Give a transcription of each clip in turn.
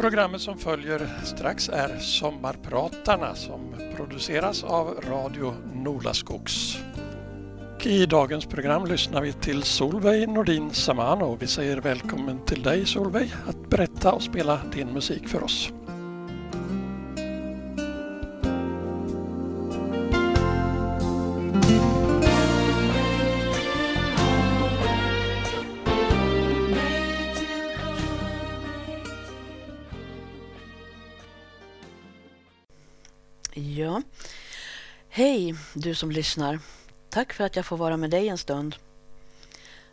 Programmet som följer strax är Sommarpratarna som produceras av Radio Nolaskogs. I dagens program lyssnar vi till Solveig Nordin Samano. Vi säger välkommen till dig Solveig att berätta och spela din musik för oss. Du som lyssnar. Tack för att jag får vara med dig en stund.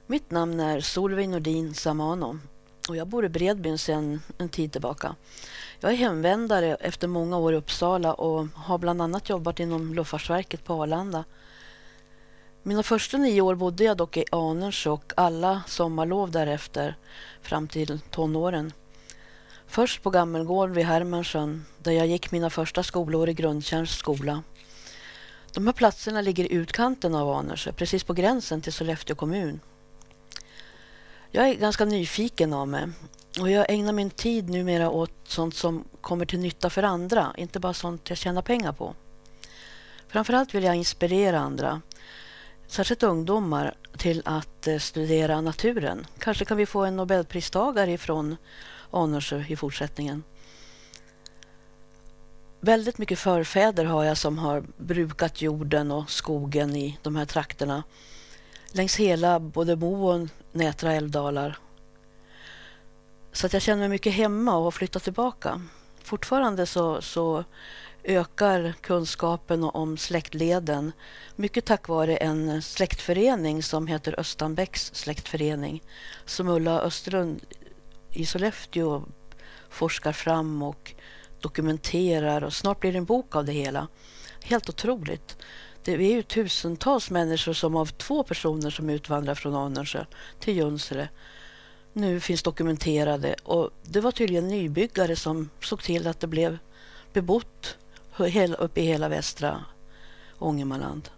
Mitt namn är Solveig Nordin Samano och jag bor i Bredbyn sedan en tid tillbaka. Jag är hemvändare efter många år i Uppsala och har bland annat jobbat inom Luftfartsverket på Arlanda. Mina första nio år bodde jag dock i Aners och alla sommarlov därefter fram till tonåren. Först på Gammelgård vid Hermansjön där jag gick mina första skolår i Grundtjärns skola. De här platserna ligger i utkanten av Anundsjö, precis på gränsen till Sollefteå kommun. Jag är ganska nyfiken av mig och jag ägnar min tid numera åt sånt som kommer till nytta för andra, inte bara sånt jag tjänar pengar på. Framförallt vill jag inspirera andra, särskilt ungdomar, till att eh, studera naturen. Kanske kan vi få en nobelpristagare ifrån Anundsjö i fortsättningen. Väldigt mycket förfäder har jag som har brukat jorden och skogen i de här trakterna. Längs hela både Mo och Nätra älvdalar. Så att jag känner mig mycket hemma och har flyttat tillbaka. Fortfarande så, så ökar kunskapen om släktleden. Mycket tack vare en släktförening som heter Östanbäcks släktförening. Som Ulla Östlund i Sollefteå forskar fram och dokumenterar och snart blir det en bok av det hela. Helt otroligt. Det är ju tusentals människor som av två personer som utvandrar från Anundsjö till Junsele nu finns dokumenterade och det var tydligen nybyggare som såg till att det blev bebott uppe i hela västra Ångermanland.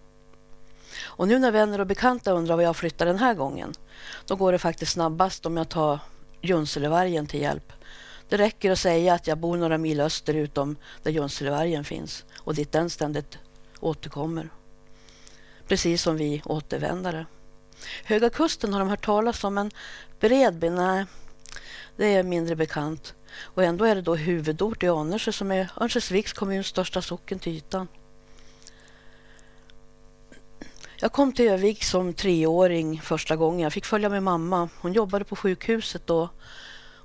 Och nu när vänner och bekanta undrar var jag flyttar den här gången, då går det faktiskt snabbast om jag tar Junselevargen till hjälp. Det räcker att säga att jag bor några mil österut om där Junselevargen finns och dit den ständigt återkommer. Precis som vi återvändare. Höga kusten har de hört talas om, men Bredby, nej, det är mindre bekant. Och ändå är det då huvudort i Annersjö som är Örnsköldsviks kommuns största socken till ytan. Jag kom till Övik som treåring första gången. Jag fick följa med mamma. Hon jobbade på sjukhuset då.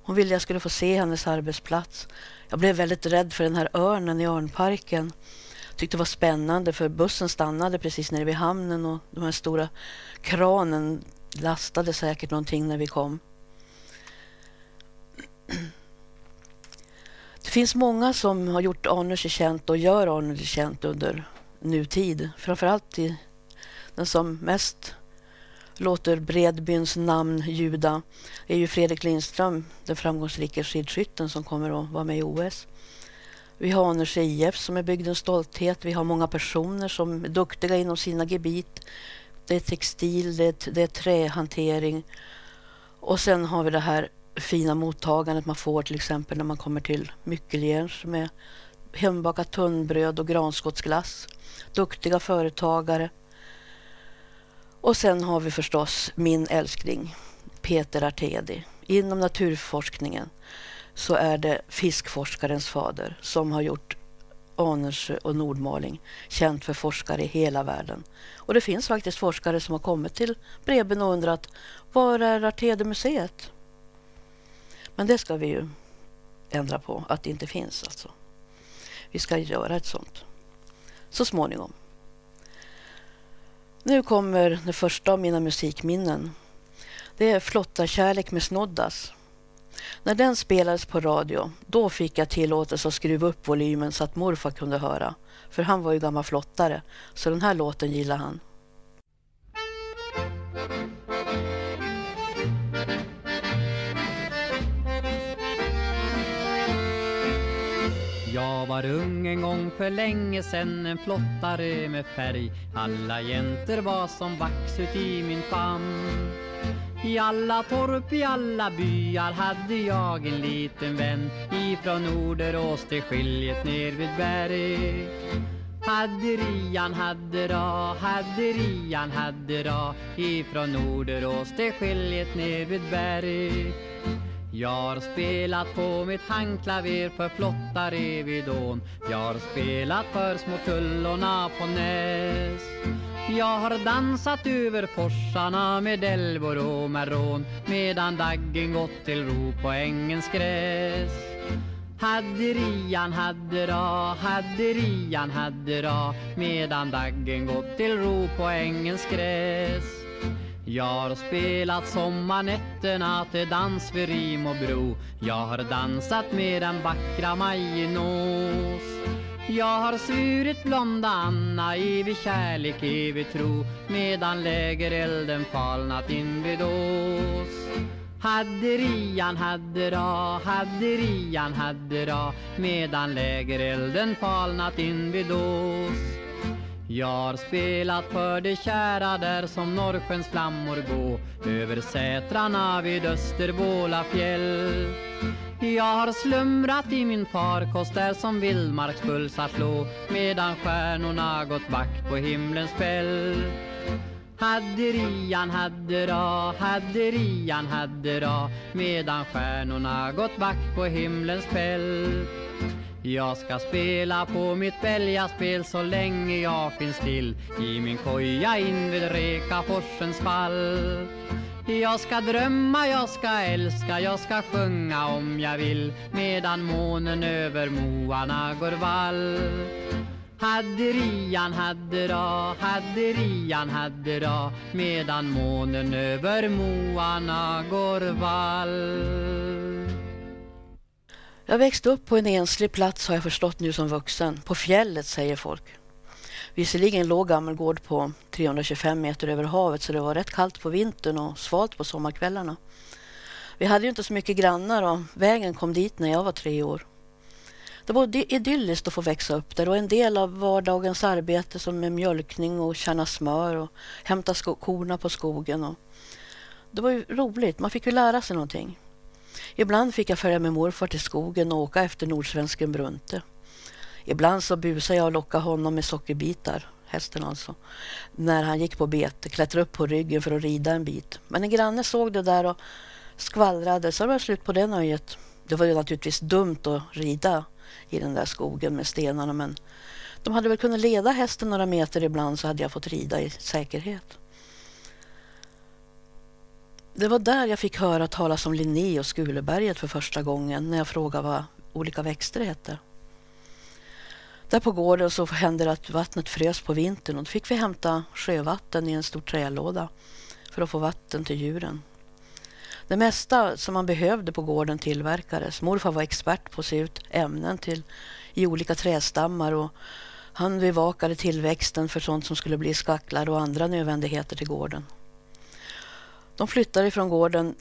Hon ville jag skulle få se hennes arbetsplats. Jag blev väldigt rädd för den här örnen i örnparken. Tyckte det var spännande för bussen stannade precis nere vid hamnen och de här stora kranen lastade säkert någonting när vi kom. Det finns många som har gjort Arnösjö känt och gör Arnösjö känt under nutid. Framförallt i den som mest låter Bredbyns namn ljuda är ju Fredrik Lindström, den framgångsrika skidskytten som kommer att vara med i OS. Vi har Anders IF som är bygdens stolthet. Vi har många personer som är duktiga inom sina gebit. Det är textil, det är, det är trähantering. Och sen har vi det här fina mottagandet man får till exempel när man kommer till Myckeljärns med hembakat tunnbröd och granskottsglass. Duktiga företagare och sen har vi förstås min älskling Peter Artedi. Inom naturforskningen så är det fiskforskarens fader som har gjort Anundsjö och Nordmaling känt för forskare i hela världen. Och det finns faktiskt forskare som har kommit till Breben och undrat var är Artedi-museet? Men det ska vi ju ändra på, att det inte finns alltså. Vi ska göra ett sånt så småningom. Nu kommer det första av mina musikminnen. Det är Flottarkärlek med Snoddas. När den spelades på radio, då fick jag tillåtelse att skruva upp volymen så att morfar kunde höra. För han var ju gammal flottare, så den här låten gillade han. Jag var ung en gång för länge sen En flottare med färg. Alla jäntor var som vax ut i min famn. I alla torp, i alla byar hade jag en liten vän. Ifrån Norderås till skiljet ner vid berg. Hadderian haddera, hadderian haddera Ifrån Norderås till skiljet ner vid berg jag har spelat på mitt handklaver för flotta Revidån Jag har spelat för små kullorna på Näs. Jag har dansat över forsarna med älvor och med rån Medan daggen gått till ro på ängens gräs. Hadderian haddera, hadderian haddera Medan daggen gått till ro på ängens gräs jag har spelat sommarnätterna till dans vid Rim och Bro. Jag har dansat med den vackra Majinås Jag har svurit blonda Anna evig kärlek, evig tro Medan lägerelden falnat invid Ås. Hadderian haddera, hadderian haddera Medan lägerelden falnat invid Ås jag har spelat för de kära där som Norrsjöns flammor gå över sätrarna vid Östervåla fjäll. Jag har slumrat i min farkost där som vildmarkspulsar slå medan stjärnorna gått back på himlens fäll. Hadderian haddera, hadderian haddera medan stjärnorna gått back på himlens fäll. Jag ska spela på mitt bälgaspel så länge jag finns till i min koja in vid Rekaforsens fall. Jag ska drömma, jag ska älska, jag ska sjunga om jag vill medan månen över moarna går vall. Hadderian haddera, hadderian haddera medan månen över moarna går vall. Jag växte upp på en enslig plats har jag förstått nu som vuxen. På fjället säger folk. Visserligen låg Gammelgård på 325 meter över havet så det var rätt kallt på vintern och svalt på sommarkvällarna. Vi hade ju inte så mycket grannar och vägen kom dit när jag var tre år. Det var idylliskt att få växa upp där och en del av vardagens arbete som med mjölkning och kärna smör och hämta korna på skogen. Och det var ju roligt, man fick ju lära sig någonting. Ibland fick jag följa med morfar till skogen och åka efter nordsvensken Brunte. Ibland så busade jag och lockade honom med sockerbitar, hästen alltså, när han gick på bete, klättrade upp på ryggen för att rida en bit. Men en granne såg det där och skvallrade, så det var slut på det nöjet. Det var ju naturligtvis dumt att rida i den där skogen med stenarna, men de hade väl kunnat leda hästen några meter ibland så hade jag fått rida i säkerhet. Det var där jag fick höra talas om Linné och Skuleberget för första gången när jag frågade vad olika växter hette. Där på gården så hände det att vattnet frös på vintern och då fick vi hämta sjövatten i en stor trälåda för att få vatten till djuren. Det mesta som man behövde på gården tillverkades. Morfar var expert på att se ut ämnen till, i olika trästammar och han bevakade tillväxten för sånt som skulle bli skacklar och andra nödvändigheter till gården. De flyttade från gården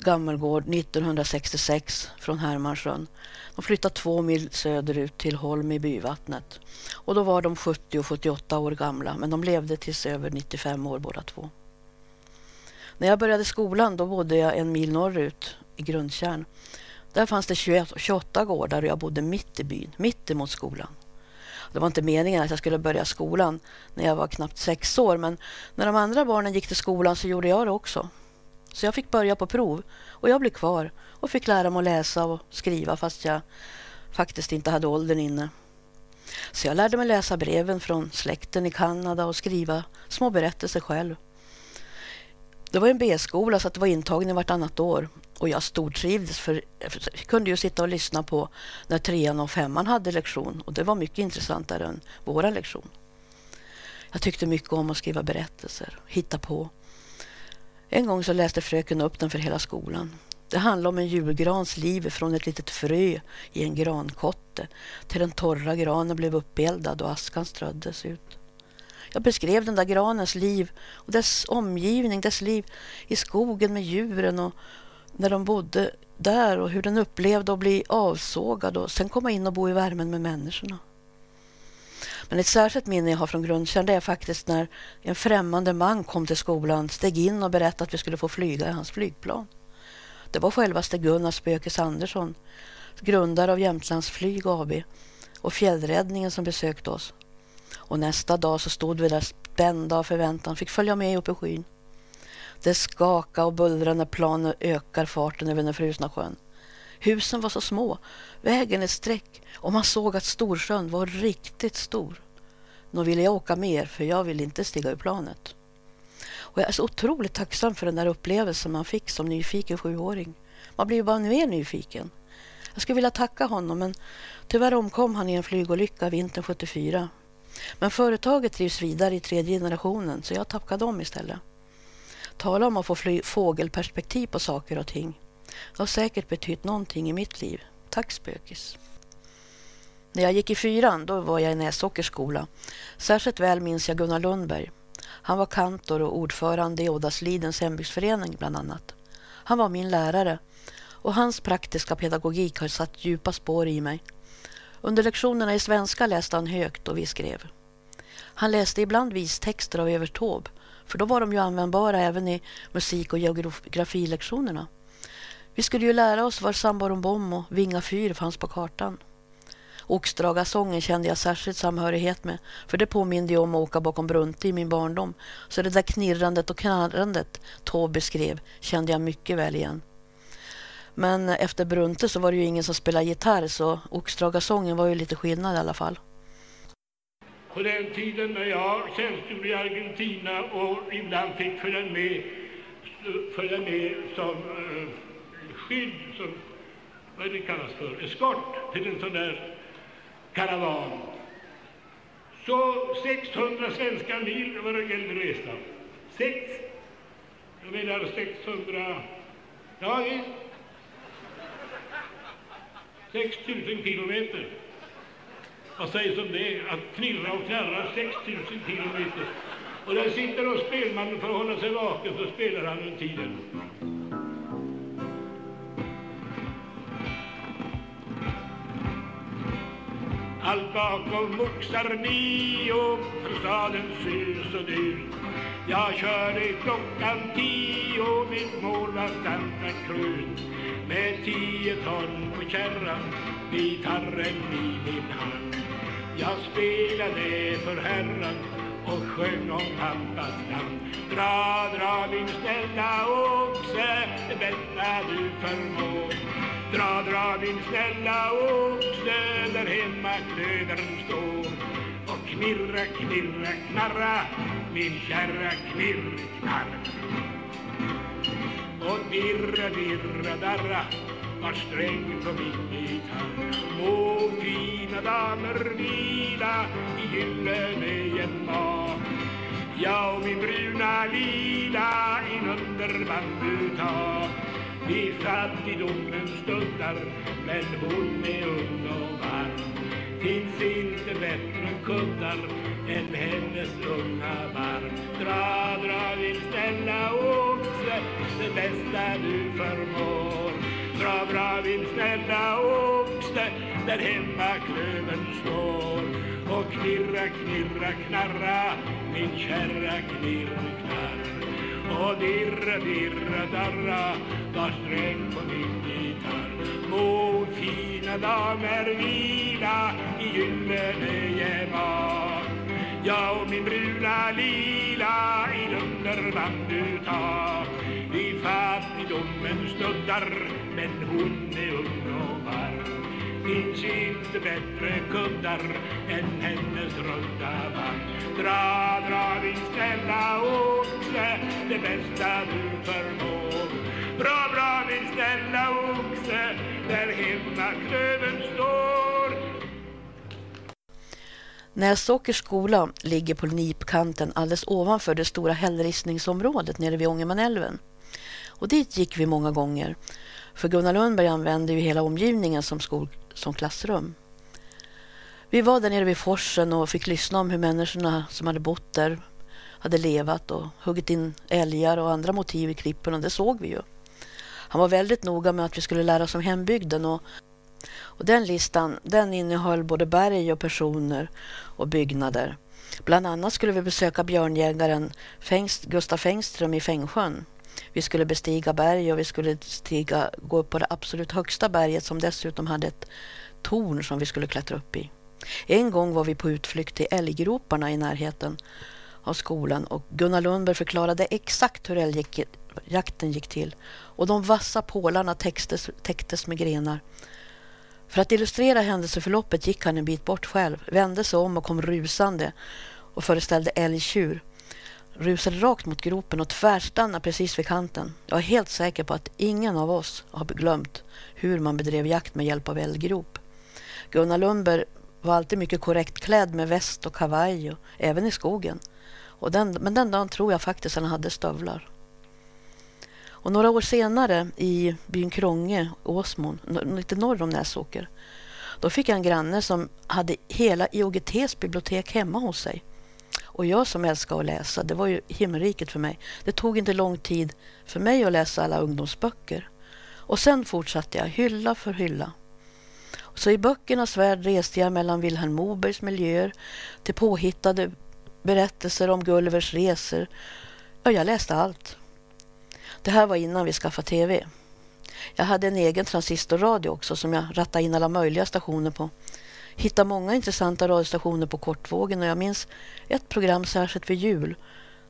Gammelgård 1966 från Hermansjön. De flyttade två mil söderut till Holm i Byvattnet. Och då var de 70 och 78 år gamla, men de levde tills över 95 år båda två. När jag började skolan då bodde jag en mil norrut i Grundtjärn. Där fanns det 21, 28 gårdar och jag bodde mitt i byn, mitt emot skolan. Det var inte meningen att jag skulle börja skolan när jag var knappt sex år men när de andra barnen gick till skolan så gjorde jag det också. Så jag fick börja på prov och jag blev kvar och fick lära mig att läsa och skriva fast jag faktiskt inte hade åldern inne. Så jag lärde mig läsa breven från släkten i Kanada och skriva små berättelser själv. Det var en B-skola så att det var intagning vartannat år och jag stortrivdes för jag kunde ju sitta och lyssna på när trean och femman hade lektion och det var mycket intressantare än våra lektion. Jag tyckte mycket om att skriva berättelser, hitta på. En gång så läste fröken upp den för hela skolan. Det handlade om en julgrans liv från ett litet frö i en grankotte till den torra granen blev uppeldad och askan ströddes ut. Jag beskrev den där granens liv och dess omgivning, dess liv i skogen med djuren och när de bodde där och hur den upplevde att bli avsågad och sen komma in och bo i värmen med människorna. Men ett särskilt minne jag har från grundkärn det är faktiskt när en främmande man kom till skolan, steg in och berättade att vi skulle få flyga i hans flygplan. Det var självaste Gunnar Spökes Andersson, grundare av Jämtlands Flyg AB och fjällräddningen som besökte oss. Och nästa dag så stod vi där spända av förväntan, fick följa med upp i skyn. Det skakar och bullrar när planen ökar farten över den frusna sjön. Husen var så små, vägen ett streck och man såg att Storsjön var riktigt stor. Nu ville jag åka mer för jag ville inte stiga ur planet. Och jag är så otroligt tacksam för den där upplevelsen man fick som nyfiken sjuåring. Man blir ju bara mer nyfiken. Jag skulle vilja tacka honom men tyvärr omkom han i en flygolycka vintern 74. Men företaget drivs vidare i tredje generationen så jag tackade dem istället. Tala om att få fågelperspektiv på saker och ting. Det har säkert betytt någonting i mitt liv. Tack spökis. När jag gick i fyran då var jag i Näsåkers skola. Särskilt väl minns jag Gunnar Lundberg. Han var kantor och ordförande i Ådaslidens hembygdsförening bland annat. Han var min lärare och hans praktiska pedagogik har satt djupa spår i mig. Under lektionerna i svenska läste han högt och vi skrev. Han läste ibland vistexter av Evert Taube för då var de ju användbara även i musik och geografilektionerna. Vi skulle ju lära oss var Sambarombom och Vinga fyr fanns på kartan. Oxdragarsången kände jag särskilt samhörighet med för det påminde ju om att åka bakom Brunte i min barndom. Så det där knirrandet och knarrandet Taube beskrev kände jag mycket väl igen. Men efter Brunte så var det ju ingen som spelade gitarr så Oxdragarsången var ju lite skillnad i alla fall. På den tiden när jag tjänstgjorde i Argentina och ibland fick följa med, följa med som eh, skydd, som vad det kallas för, eskort till en sån där karavan. Så 600 svenska mil var det gällde resan. Sex, jag menar 600, ja visst, 6 000 kilometer. Vad sägs om det? Att knirra och knarra 6 000 kilometer. Och där sitter och spelmannen för att hålla sig vaken så spelar han under tiden. Allt bakom oxar ni och stadens sus och dus. Jag körde klockan tio, mitt mål var Santa Cruz med tio ton på kärran, gitarren i min hand. Jag spelade för Herran och sjöng om pappas namn. Dra, dra din snälla oxe, det bästa du förmår. Dra, dra din snälla oxe, där hemma klövern står. Och knirra, knirra, knarra, min kära knirr, knarr. Och dirra, dirra, darra, vars sträng på min gitarr. Må fina damer vila i gyllene gemmak. Jag och min bruna lila inunder bambutak. I fattigdomen stundar, men hon är ung och varm. Finns inte bättre kuddar än hennes unga barm. Dra, dra din snälla oxe, det bästa du förmår. Dra, dra min snälla oxe, där hemma klövern står. Och knirra, knirra, knarra, min kärra knirr, knarr. Och dirra, dirra, darra, var sträng på min gitarr. Må fina damer vila i gyllene gemak. Jag och min bruna lila i dunderband I fattigdomen snuddar, men hon är ung och varm. Finns inte bättre kuddar än hennes runda vagn. Dra, dra din snälla oxe, det bästa du förmår. Dra, dra min snälla oxe, där hemma klöven står. Näsåkers skola ligger på Nipkanten alldeles ovanför det stora hällristningsområdet nere vid Ångermanälven. Och dit gick vi många gånger. För Gunnar Lundberg använde ju hela omgivningen som, skol, som klassrum. Vi var där nere vid forsen och fick lyssna om hur människorna som hade bott där hade levat och huggit in älgar och andra motiv i klipporna. Det såg vi ju. Han var väldigt noga med att vi skulle lära oss om hembygden och och den listan den innehöll både berg och personer och byggnader. Bland annat skulle vi besöka björnjägaren Fängst, Gustaf Fängström i Fängsjön. Vi skulle bestiga berg och vi skulle stiga, gå upp på det absolut högsta berget som dessutom hade ett torn som vi skulle klättra upp i. En gång var vi på utflykt till älggroparna i närheten av skolan och Gunnar Lundberg förklarade exakt hur älgjakten gick till och de vassa pålarna täcktes, täcktes med grenar. För att illustrera händelseförloppet gick han en bit bort själv, vände sig om och kom rusande och föreställde älgtjur. Rusade rakt mot gropen och tvärstannade precis vid kanten. Jag är helt säker på att ingen av oss har glömt hur man bedrev jakt med hjälp av älggrop. Gunnar Lundberg var alltid mycket korrekt klädd med väst och kavaj, och, även i skogen. Och den, men den dagen tror jag faktiskt att han hade stövlar. Och några år senare i byn Krånge, Åsmon, lite norr om Näsåker, då fick jag en granne som hade hela IOGTs bibliotek hemma hos sig. Och jag som älskar att läsa, det var ju himmelriket för mig. Det tog inte lång tid för mig att läsa alla ungdomsböcker. Och sen fortsatte jag hylla för hylla. Så i böckernas värld reste jag mellan Vilhelm Mobergs miljöer till påhittade berättelser om Gullivers resor. Ja, jag läste allt. Det här var innan vi skaffade tv. Jag hade en egen transistorradio också som jag rattade in alla möjliga stationer på. Hittade många intressanta radiostationer på kortvågen och jag minns ett program särskilt vid jul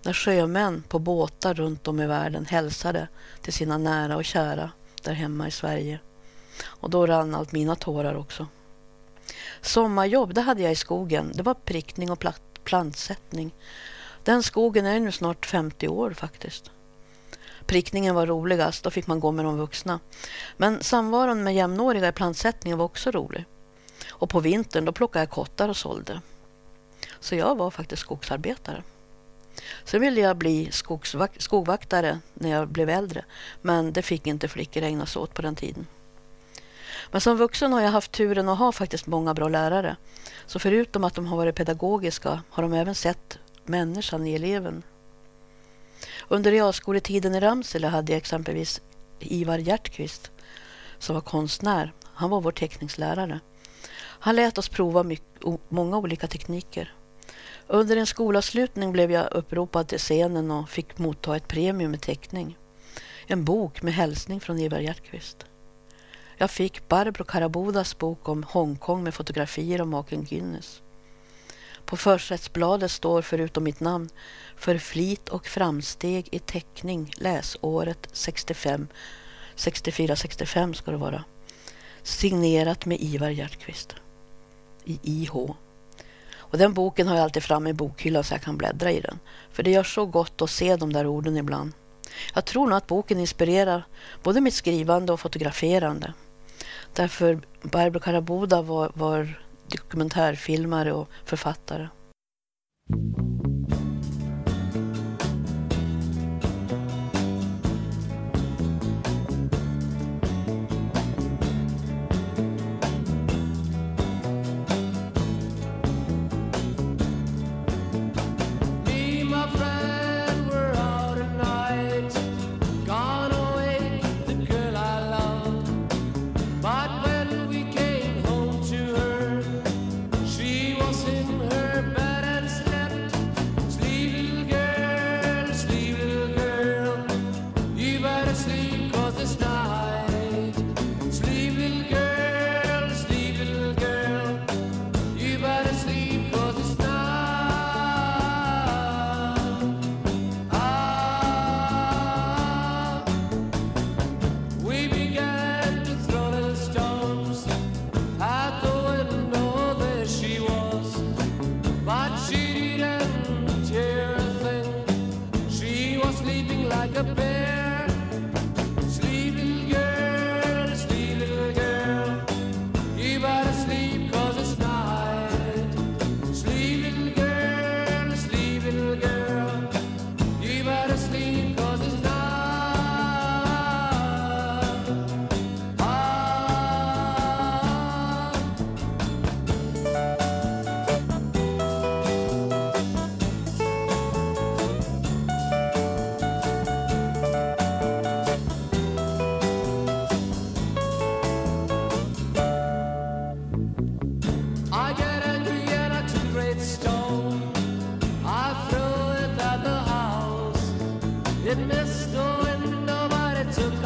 när sjömän på båtar runt om i världen hälsade till sina nära och kära där hemma i Sverige. Och då rann allt mina tårar också. Sommarjobb, det hade jag i skogen. Det var prickning och plantsättning. Den skogen är nu snart 50 år faktiskt. Prickningen var roligast, då fick man gå med de vuxna. Men samvaron med jämnåriga i plantsättningen var också rolig. Och på vintern då plockade jag kottar och sålde. Så jag var faktiskt skogsarbetare. Sen ville jag bli skogvaktare när jag blev äldre, men det fick inte flickor ägna sig åt på den tiden. Men som vuxen har jag haft turen att ha faktiskt många bra lärare. Så förutom att de har varit pedagogiska har de även sett människan i eleven. Under realskoletiden i Ramsele hade jag exempelvis Ivar Hjertqvist som var konstnär. Han var vår teckningslärare. Han lät oss prova mycket, många olika tekniker. Under en skolavslutning blev jag uppropad till scenen och fick motta ett premium med teckning. En bok med hälsning från Ivar Hjertqvist. Jag fick Barbro Karabodas bok om Hongkong med fotografier av maken Guinness. På försättsbladet står förutom mitt namn för flit och framsteg i teckning läsåret 65 64-65 ska det vara. Signerat med Ivar Hjertqvist i IH. Och den boken har jag alltid framme i bokhyllan så jag kan bläddra i den. För det gör så gott att se de där orden ibland. Jag tror nog att boken inspirerar både mitt skrivande och fotograferande. Därför Barbro Karaboda var, var dokumentärfilmare och författare.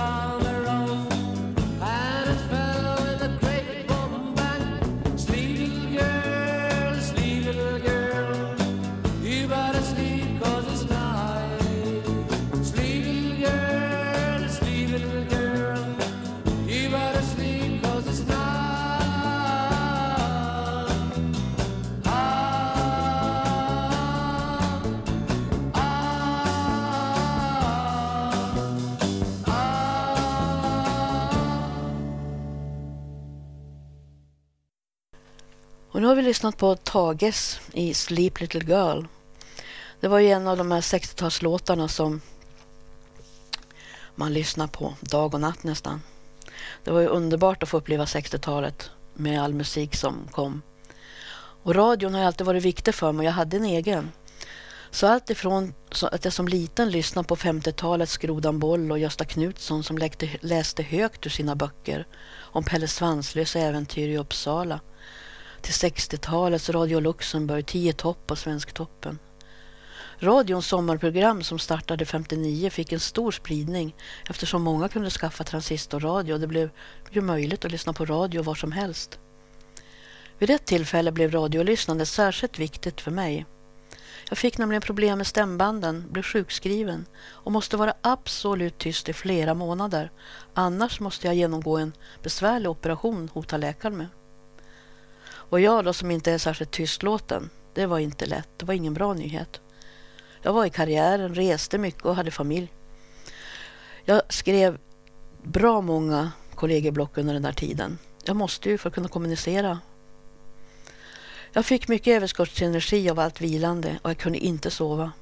come. Lyssnat på Tages i Sleep Little Girl. Det var ju en av de här 60-talslåtarna som man lyssnar på dag och natt nästan. Det var ju underbart att få uppleva 60-talet med all musik som kom. Och radion har alltid varit viktig för mig. Jag hade en egen. Så allt ifrån att jag som liten lyssnade på 50-talets Grodan Boll och Gösta Knutsson som läste högt ur sina böcker om Pelle Svanslös äventyr i Uppsala till 60-talets Radio Luxemburg, 10 topp och Svensktoppen. Radions sommarprogram som startade 59 fick en stor spridning eftersom många kunde skaffa transistorradio och det blev ju möjligt att lyssna på radio var som helst. Vid ett tillfälle blev radiolyssnande särskilt viktigt för mig. Jag fick nämligen problem med stämbanden, blev sjukskriven och måste vara absolut tyst i flera månader. Annars måste jag genomgå en besvärlig operation, hotar läkaren med. Och jag då som inte är särskilt tystlåten, det var inte lätt. Det var ingen bra nyhet. Jag var i karriären, reste mycket och hade familj. Jag skrev bra många kollegieblock under den där tiden. Jag måste ju för att kunna kommunicera. Jag fick mycket överskottsenergi av allt vilande och jag kunde inte sova.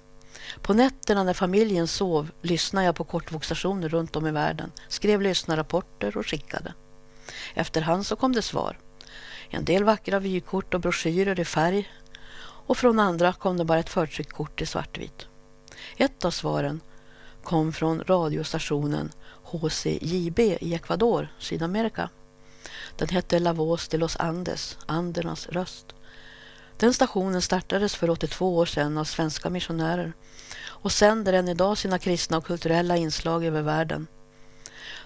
På nätterna när familjen sov lyssnade jag på kortvågsstationer runt om i världen, skrev lyssnarrapporter och skickade. Efterhand så kom det svar. En del vackra vykort och broschyrer i färg och från andra kom det bara ett förtryckt kort i svartvitt. Ett av svaren kom från radiostationen HCJB i Ecuador, Sydamerika. Den hette La Voz de los Andes, Andernas röst. Den stationen startades för 82 år sedan av svenska missionärer och sänder än idag sina kristna och kulturella inslag över världen.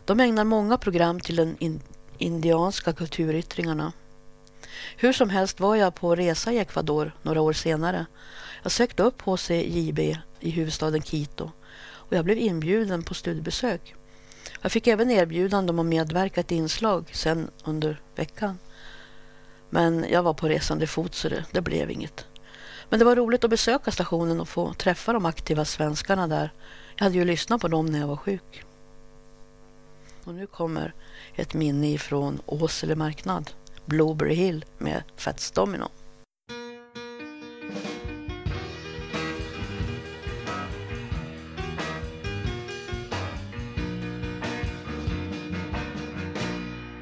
De ägnar många program till den indianska kulturyttringarna. Hur som helst var jag på resa i Ecuador några år senare. Jag sökte upp HCJB i huvudstaden Quito och jag blev inbjuden på studiebesök. Jag fick även erbjudande om att medverka i ett inslag sen under veckan. Men jag var på resande fot så det, det blev inget. Men det var roligt att besöka stationen och få träffa de aktiva svenskarna där. Jag hade ju lyssnat på dem när jag var sjuk. Och nu kommer ett minne ifrån Åsele marknad. Blueberry Hill med Fats Domino.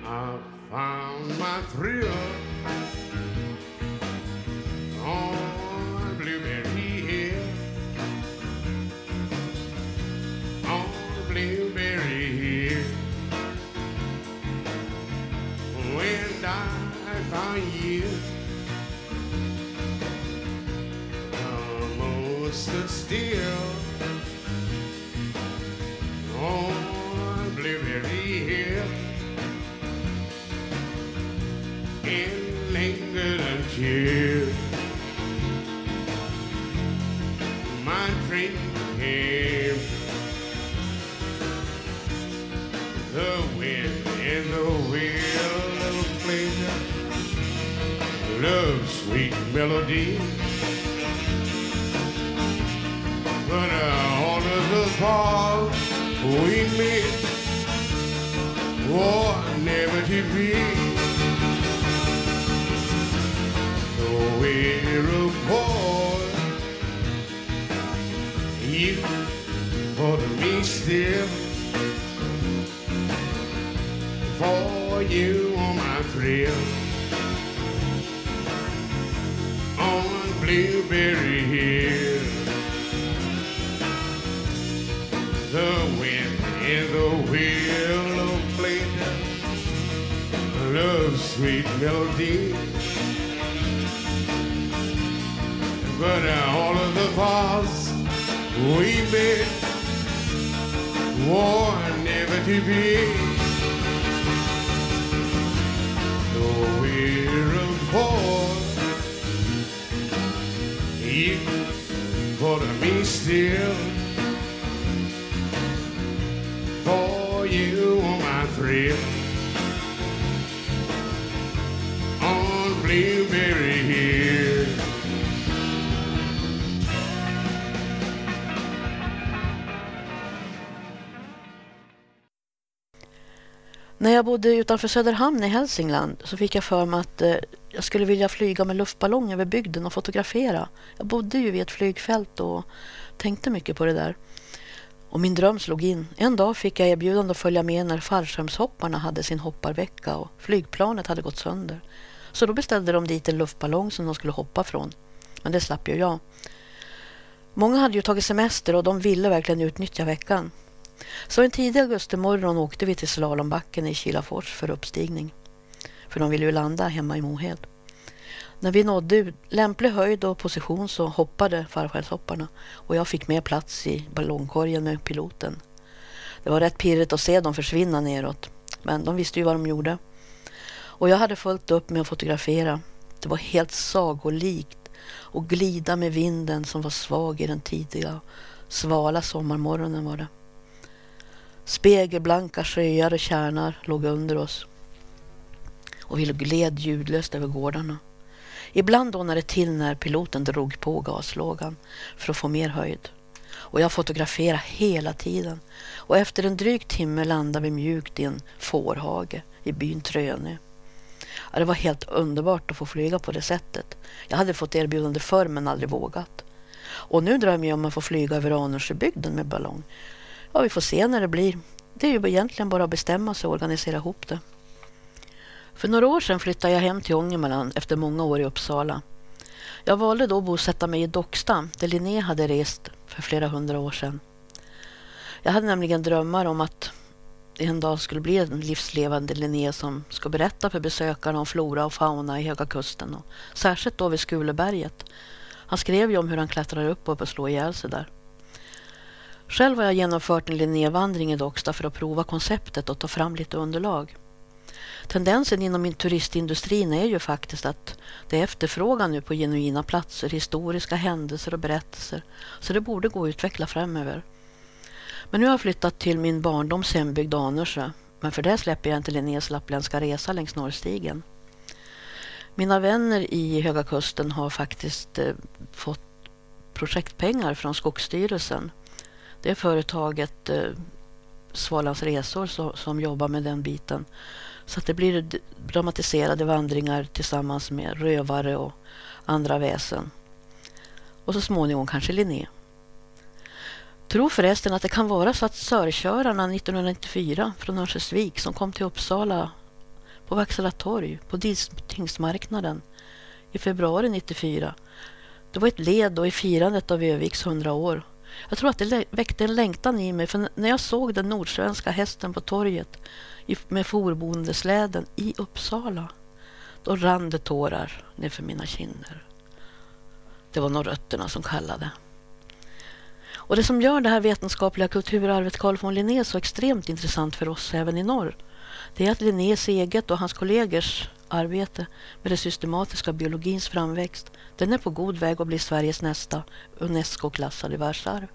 I found my thrill stood still on Blueberry Hill. and lingered until my dream came. The wind and the wheel of pleasure, love's sweet melody. Uh, all the calls we made were never to be. So we're apart. You for me still. For you on my thrill. On Blueberry Hill. The wind and the wheel of pleasure. Love's sweet melody. But all of the vows we made were never to be. So we're apart. You for me still. For you on my thrill. On Blueberry Hill. När jag bodde utanför Söderhamn i Hälsingland så fick jag för mig att eh, jag skulle vilja flyga med luftballong över bygden och fotografera. Jag bodde ju vid ett flygfält och tänkte mycket på det där. Och min dröm slog in. En dag fick jag erbjudande att följa med när fallskärmshopparna hade sin hopparvecka och flygplanet hade gått sönder. Så då beställde de dit en luftballong som de skulle hoppa från. Men det slapp ju jag. Många hade ju tagit semester och de ville verkligen utnyttja veckan. Så en tidig augustimorgon åkte vi till slalombacken i Kilafors för uppstigning. För de ville ju landa hemma i Mohed. När vi nådde lämplig höjd och position så hoppade fallskärmshopparna och jag fick mer plats i ballongkorgen med piloten. Det var rätt pirrigt att se dem försvinna neråt, men de visste ju vad de gjorde. Och jag hade fullt upp med att fotografera. Det var helt sagolikt och glida med vinden som var svag i den tidiga svala sommarmorgonen var det. Spegelblanka sjöar och kärnar låg under oss och vi gled ljudlöst över gårdarna. Ibland dånade det till när piloten drog på gaslågan för att få mer höjd. Och jag fotograferade hela tiden. Och efter en dryg timme landade vi mjukt i en fårhage i byn Trönö. Ja, det var helt underbart att få flyga på det sättet. Jag hade fått erbjudande förr men aldrig vågat. Och nu drömmer jag om att få flyga över Anundsjöbygden med ballong. Ja, vi får se när det blir. Det är ju egentligen bara att bestämma sig och organisera ihop det. För några år sedan flyttade jag hem till Ångermanland efter många år i Uppsala. Jag valde då att bosätta mig i Docksta där Linné hade rest för flera hundra år sedan. Jag hade nämligen drömmar om att en dag skulle bli en livslevande Linné som ska berätta för besökarna om flora och fauna i Höga Kusten och särskilt då vid Skuleberget. Han skrev ju om hur han klättrar upp och slår ihjäl sig där. Själv har jag genomfört en Linnévandring i Docksta för att prova konceptet och ta fram lite underlag. Tendensen inom turistindustrin är ju faktiskt att det är efterfrågan nu på genuina platser, historiska händelser och berättelser. Så det borde gå att utveckla framöver. Men nu har jag flyttat till min barndoms hembygd Anörsjö. Men för det släpper jag inte Linnés lappländska resa längs Norrstigen. Mina vänner i Höga Kusten har faktiskt eh, fått projektpengar från Skogsstyrelsen. Det är företaget eh, Svalans Resor så, som jobbar med den biten. Så att det blir dramatiserade vandringar tillsammans med rövare och andra väsen. Och så småningom kanske Linné. Tror förresten att det kan vara så att sörkörarna 1994 från Örnsköldsvik som kom till Uppsala på Vaksala torg på Tingsmarknaden i februari 94. Det var ett led då i firandet av Öviks 100 år. Jag tror att det väckte en längtan i mig för när jag såg den nordsvenska hästen på torget med forbondesläden i Uppsala. Då rann det tårar nerför mina kinder. Det var nog rötterna som kallade. Och det som gör det här vetenskapliga kulturarvet Carl von Linné så extremt intressant för oss även i norr, det är att Linnés eget och hans kollegers arbete med den systematiska biologins framväxt, den är på god väg att bli Sveriges nästa UNESCO-klassade världsarv.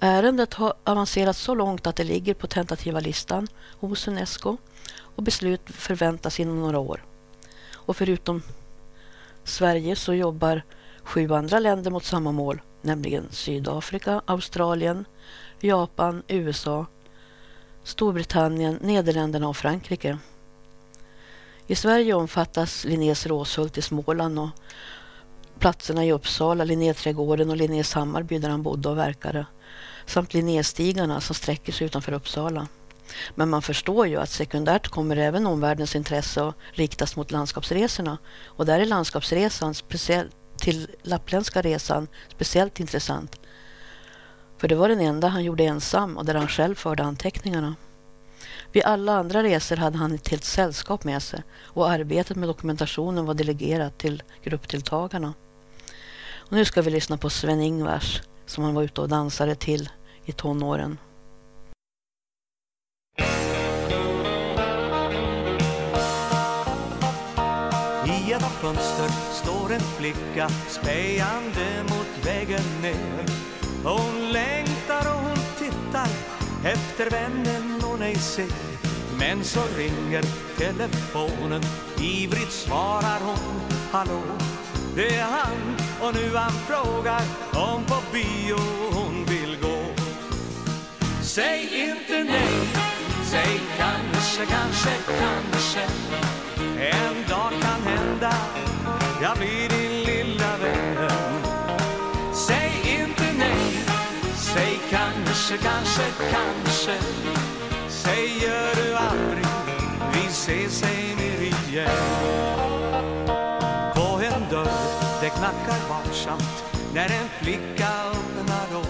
Ärendet har avancerat så långt att det ligger på tentativa listan hos Unesco och beslut förväntas inom några år. Och förutom Sverige så jobbar sju andra länder mot samma mål, nämligen Sydafrika, Australien, Japan, USA, Storbritannien, Nederländerna och Frankrike. I Sverige omfattas Linnés Råshult i Småland och platserna i Uppsala, Linnéträdgården och Linnés Hammarby där han bodde och verkade samt Linnéstigarna som sträcker sig utanför Uppsala. Men man förstår ju att sekundärt kommer även omvärldens intresse att riktas mot landskapsresorna och där är landskapsresan speciellt till lappländska resan speciellt intressant. För det var den enda han gjorde ensam och där han själv förde anteckningarna. Vid alla andra resor hade han ett helt sällskap med sig och arbetet med dokumentationen var delegerat till gruppdeltagarna. Och nu ska vi lyssna på Sven-Ingvars som han var ute och dansade till i tonåren. I ett fönster står en flicka spejande mot vägen ner. Hon längtar och hon tittar efter vännen hon ej ser. Men så ringer telefonen, ivrigt svarar hon hallå. Det är han och nu han frågar om på bio hon vill gå. Säg inte nej, säg kanske, kanske, kanske. En dag kan hända jag blir din lilla vän Säg inte nej, säg kanske, kanske, kanske Säger du aldrig, vi ses ej mer igen. På en dörr, det knackar varsamt När en flicka öppnar då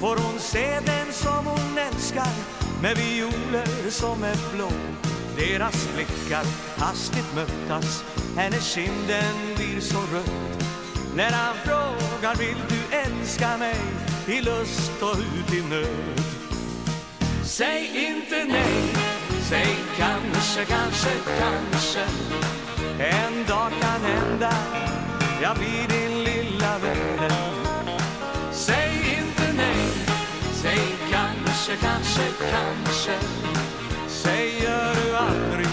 Får hon se den som hon älskar Med violer som är blå. Deras blickar hastigt mötas Hennes kinden blir så röd När han frågar vill du älska mig I lust och ut i nöd? Säg inte nej. Säg kanske, kanske, kanske. En dag kan hända. Jag blir din lilla vän. Säg inte nej. Säg kanske, kanske, kanske. Säger du aldrig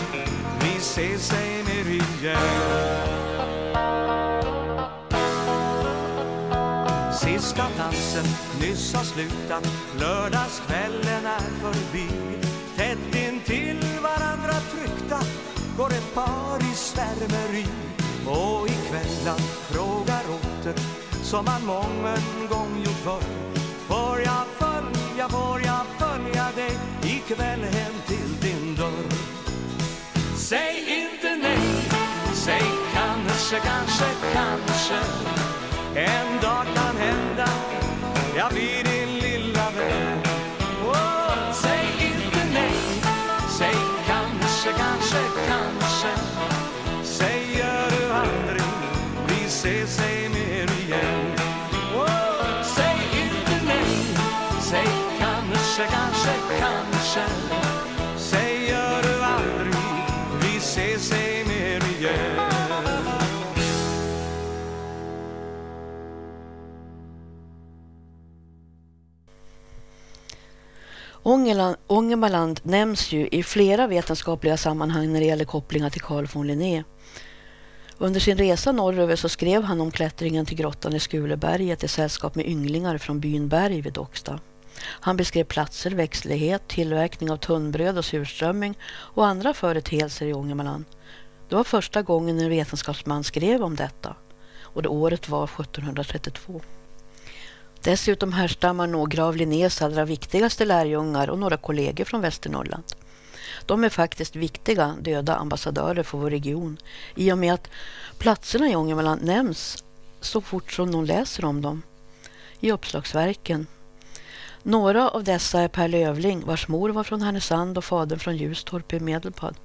Vi ses ej mer igen första dansen nyss har slutat. Lördagskvällen är förbi. Tätt intill varandra tryckta Går ett par i svärmeri. Och i kvällan frågar åter Som man mången gång gjort förr. Får jag följa, får jag följa dig ikväll hem till din dörr? Säg inte nej, säg kanske, kanske, kanske. Ångerland, Ångermanland nämns ju i flera vetenskapliga sammanhang när det gäller kopplingar till Carl von Linné. Under sin resa norröver så skrev han om klättringen till grottan i Skuleberget i sällskap med ynglingar från byn Berg vid Docksta. Han beskrev platser, växtlighet, tillverkning av tunnbröd och surströmming och andra företeelser i Ångermanland. Det var första gången en vetenskapsman skrev om detta och det året var 1732. Dessutom härstammar några av Linnés allra viktigaste lärjungar och några kollegor från Västernorrland. De är faktiskt viktiga döda ambassadörer för vår region i och med att platserna i Ångermanland nämns så fort som någon läser om dem i uppslagsverken. Några av dessa är Per Lövling vars mor var från Härnösand och fadern från Ljustorp i Medelpad.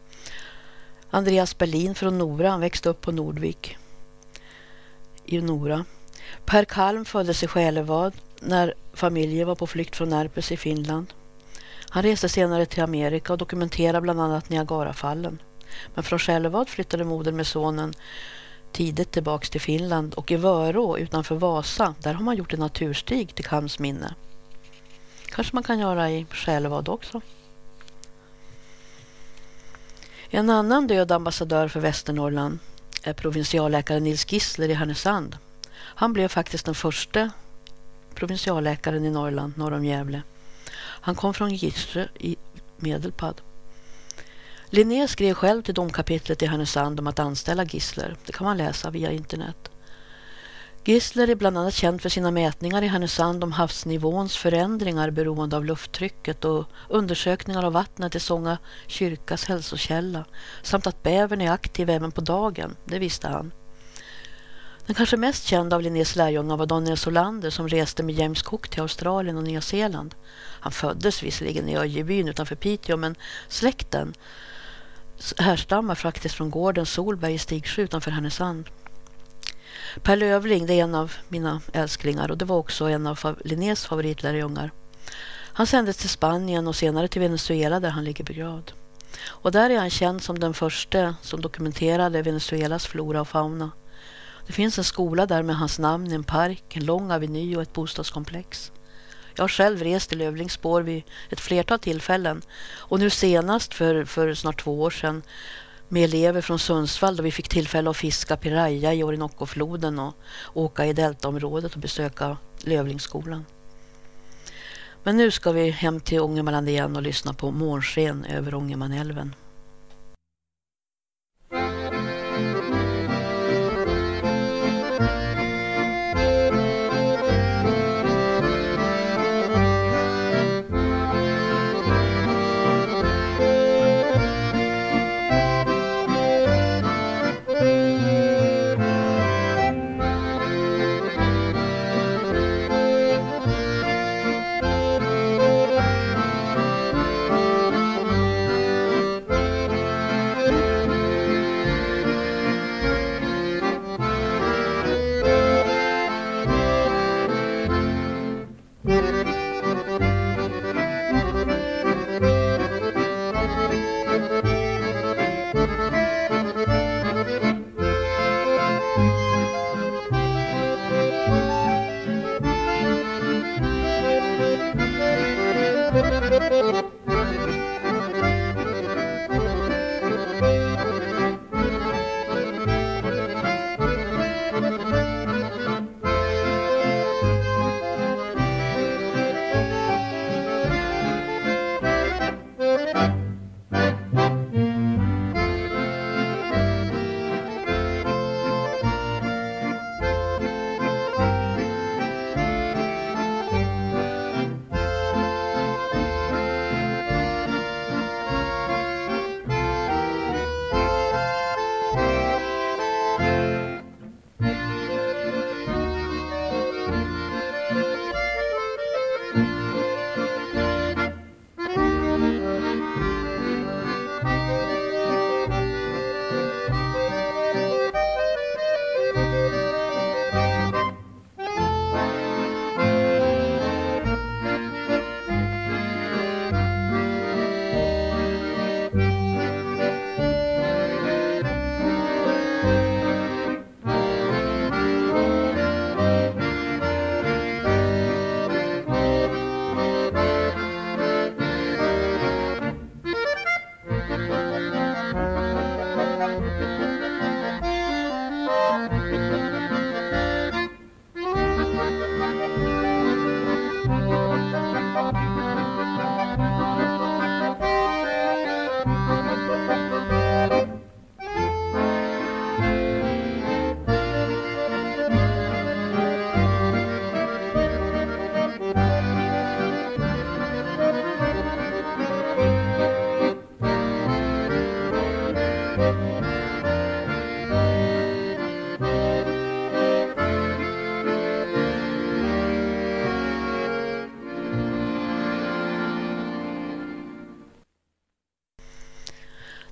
Andreas Berlin från Nora, han växte upp på Nordvik i Nora. Per Kalm föddes i Själevad när familjen var på flykt från Närpes i Finland. Han reste senare till Amerika och dokumenterade bland annat Niagarafallen. Men från Själevad flyttade modern med sonen tidigt tillbaks till Finland och i Vörå utanför Vasa, där har man gjort en naturstig till Kalms minne. Kanske man kan göra i Själevad också. En annan död ambassadör för Västernorrland är provinsialläkaren Nils Gissler i Härnösand. Han blev faktiskt den första provinsialläkaren i Norrland norr om Gävle. Han kom från Gissle i Medelpad. Linné skrev själv till domkapitlet i Härnösand om att anställa Gissler. Det kan man läsa via internet. Gissler är bland annat känd för sina mätningar i Härnösand om havsnivåns förändringar beroende av lufttrycket och undersökningar av vattnet i Sånga kyrkas hälsokälla samt att bävern är aktiv även på dagen, det visste han. Den kanske mest kända av Linnés lärjungar var Daniel Solander som reste med James Cook till Australien och Nya Zeeland. Han föddes visserligen i Öjebyn utanför Piteå men släkten härstammar faktiskt från gården Solberg i Stigsjö utanför Härnösand. Per Lövling det är en av mina älsklingar och det var också en av Linnés favoritlärjungar. Han sändes till Spanien och senare till Venezuela där han ligger begravd. Och där är han känd som den första som dokumenterade Venezuelas flora och fauna. Det finns en skola där med hans namn, en park, en lång aveny och ett bostadskomplex. Jag har själv rest i Lövlings spår vid ett flertal tillfällen och nu senast för, för snart två år sedan med elever från Sundsvall då vi fick tillfälle att fiska piraya i Orinokofloden och åka i deltaområdet och besöka Lövlingsskolan. Men nu ska vi hem till Ångermanland igen och lyssna på Månsken över Ångermanälven.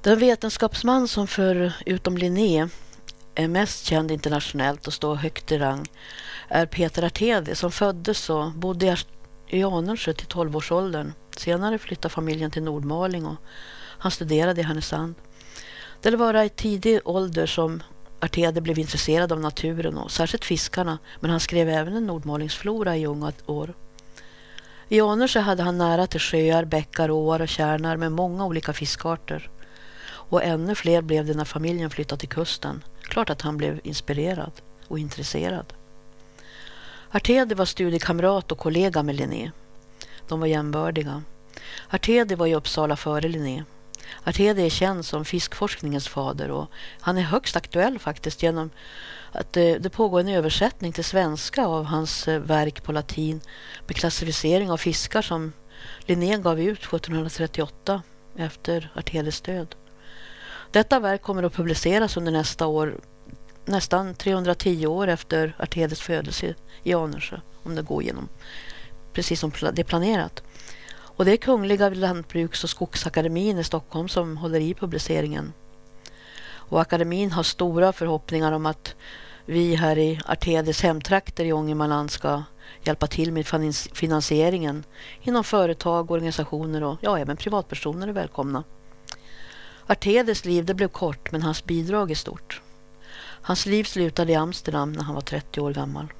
Den vetenskapsman som förutom Linné är mest känd internationellt och står högt i rang är Peter Artedi som föddes och bodde i Anundsjö till 12-årsåldern. Senare flyttade familjen till Nordmaling och han studerade i Härnösand. Det var i tidig ålder som Artedi blev intresserad av naturen och särskilt fiskarna men han skrev även en nordmalingsflora i unga år. I Anundsjö hade han nära till sjöar, bäckar, åar och kärnar med många olika fiskarter. Och ännu fler blev det när familjen flyttade till kusten. Klart att han blev inspirerad och intresserad. Artedi var studiekamrat och kollega med Linné. De var jämbördiga. Artedi var i Uppsala före Linné. Artedi är känd som fiskforskningens fader och han är högst aktuell faktiskt genom att det, det pågår en översättning till svenska av hans eh, verk på latin med klassificering av fiskar som Linné gav ut 1738 efter Artedis död. Detta verk kommer att publiceras under nästa år, nästan 310 år efter Artedes födelse i Anundsjö, om det går igenom precis som det är planerat. Och det är Kungliga Lantbruks- och Skogsakademin i Stockholm som håller i publiceringen. Och akademin har stora förhoppningar om att vi här i Artedes hemtrakter i Ångermanland ska hjälpa till med finansieringen inom företag, organisationer och ja, även privatpersoner är välkomna. Artedes liv det blev kort men hans bidrag är stort. Hans liv slutade i Amsterdam när han var 30 år gammal.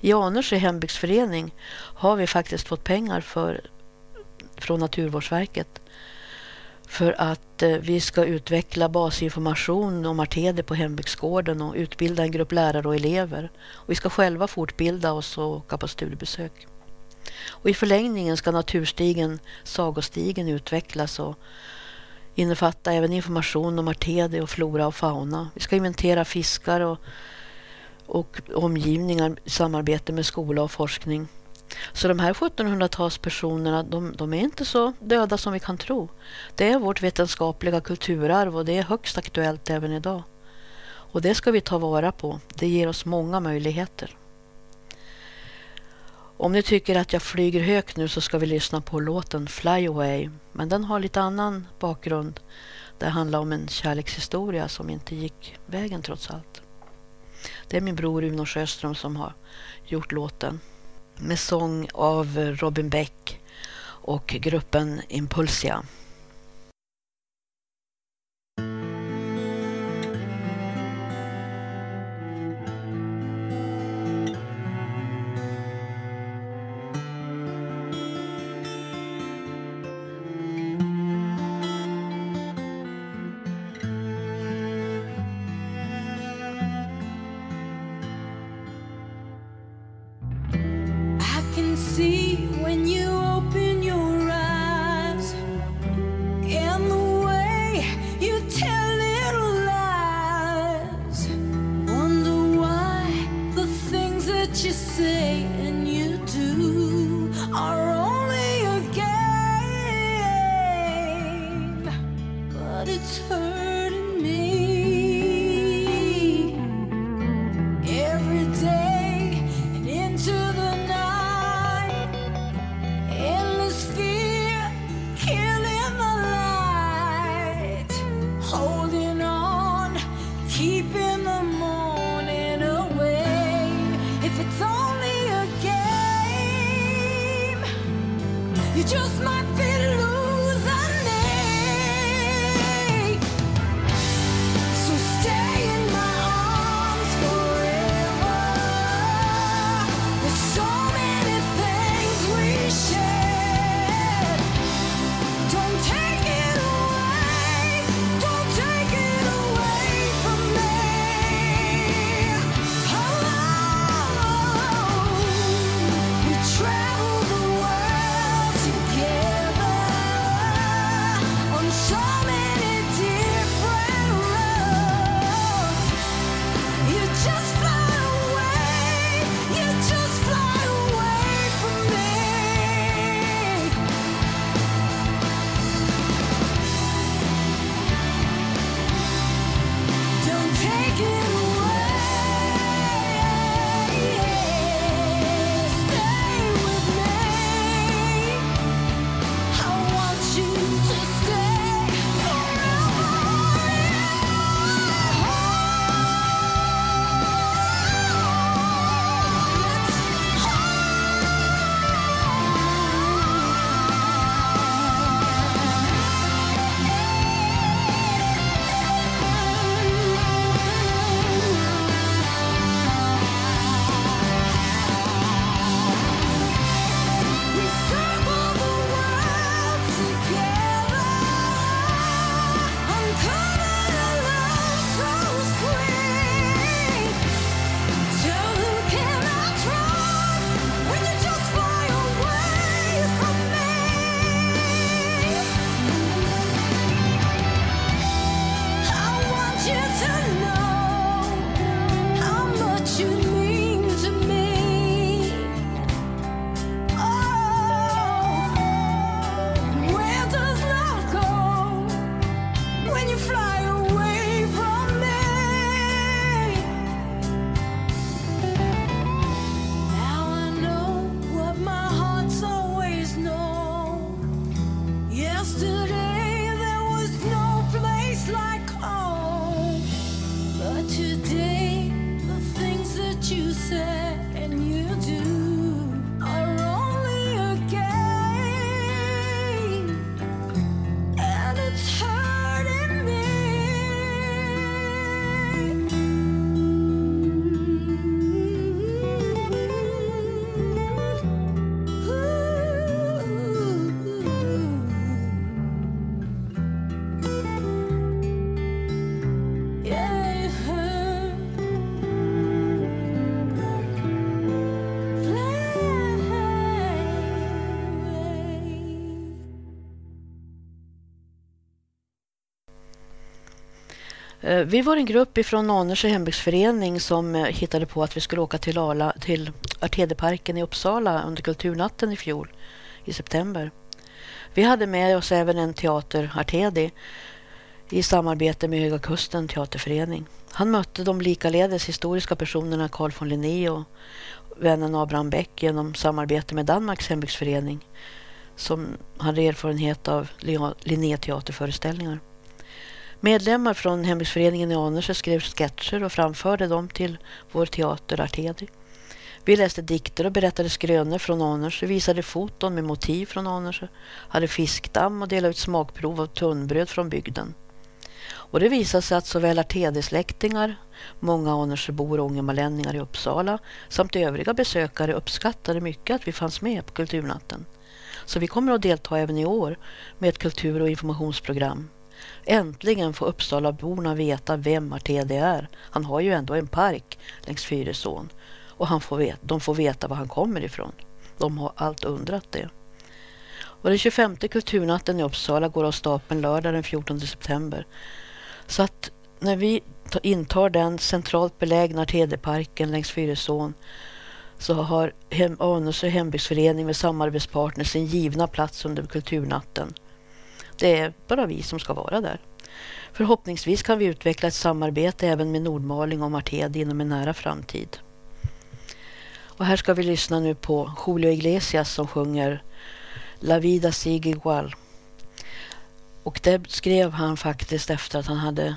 I Anundsjö hembygdsförening har vi faktiskt fått pengar för, från Naturvårdsverket för att eh, vi ska utveckla basinformation om Artede på hembygdsgården och utbilda en grupp lärare och elever. Och vi ska själva fortbilda oss och åka på studiebesök. Och I förlängningen ska naturstigen Sagostigen utvecklas och innefatta även information om Artede och flora och fauna. Vi ska inventera fiskar och, och omgivningar i samarbete med skola och forskning. Så de här 1700-talspersonerna, de, de är inte så döda som vi kan tro. Det är vårt vetenskapliga kulturarv och det är högst aktuellt även idag. Och det ska vi ta vara på. Det ger oss många möjligheter. Om ni tycker att jag flyger högt nu så ska vi lyssna på låten Fly Away. Men den har lite annan bakgrund. Det handlar om en kärlekshistoria som inte gick vägen trots allt. Det är min bror Uno Sjöström som har gjort låten med sång av Robin Beck och gruppen Impulsia. Eh, vi var en grupp ifrån Annersjö hembygdsförening som eh, hittade på att vi skulle åka till, Arla, till Artedeparken i Uppsala under kulturnatten i fjol i september. Vi hade med oss även en teater, Artedi, i samarbete med Höga Kusten teaterförening. Han mötte de likaledes historiska personerna Carl von Linné och vännen Abraham Beck genom samarbete med Danmarks hembygdsförening som hade erfarenhet av Linné-teaterföreställningar. Medlemmar från hembygdsföreningen i Anundsjö skrev sketcher och framförde dem till vår teater Artedi. Vi läste dikter och berättade skrönor från Anundsjö, visade foton med motiv från Anundsjö, hade fiskdamm och delade ut smakprov av tunnbröd från bygden. Och det visade sig att såväl Artedi-släktingar, många Anundsjöbor och ångermanlänningar i Uppsala samt övriga besökare uppskattade mycket att vi fanns med på Kulturnatten. Så vi kommer att delta även i år med ett kultur- och informationsprogram Äntligen får Uppsalaborna veta vem Artedi är. Han har ju ändå en park längs Fyrisån. Och han får veta, de får veta var han kommer ifrån. De har allt undrat det. Och den 25 kulturnatten i Uppsala går av stapeln lördag den 14 september. Så att när vi intar den centralt belägna Tedeparken längs Fyrisån så har hem, och hembygdsförening med samarbetspartner sin givna plats under kulturnatten. Det är bara vi som ska vara där. Förhoppningsvis kan vi utveckla ett samarbete även med Nordmaling och Marted inom en nära framtid. Och här ska vi lyssna nu på Julio Iglesias som sjunger La vida sigue igual. Och det skrev han faktiskt efter att han hade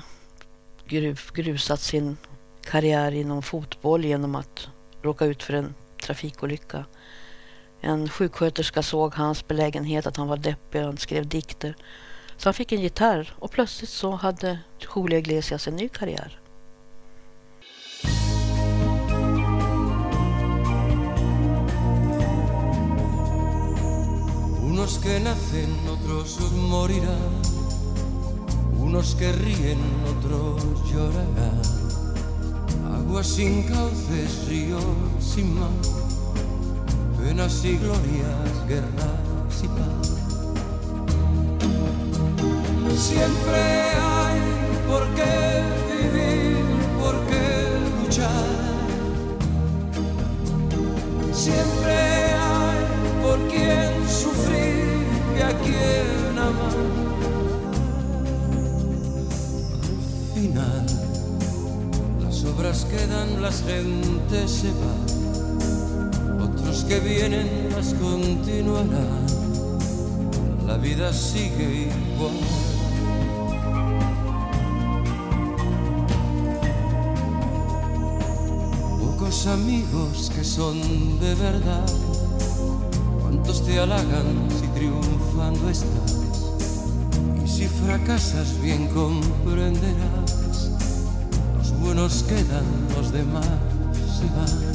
grusat sin karriär inom fotboll genom att råka ut för en trafikolycka. En sjuksköterska såg hans belägenhet, att han var deppig och han skrev dikter. Så han fick en gitarr och plötsligt så hade Julio Iglesias en ny karriär. Unos que nacen, otros morirán. Unos que ríen, otros llorarán. Agua sin cauces, ríos sin mar penas y glorias, guerras y paz. Siempre hay por qué vivir, por qué luchar. Siempre hay por quien sufrir y a quien amar. Al final, las obras quedan, las gentes se van los que vienen las continuarán, la vida sigue igual. Pocos amigos que son de verdad, cuántos te halagan si triunfando estás, y si fracasas bien comprenderás, los buenos quedan, los demás se van.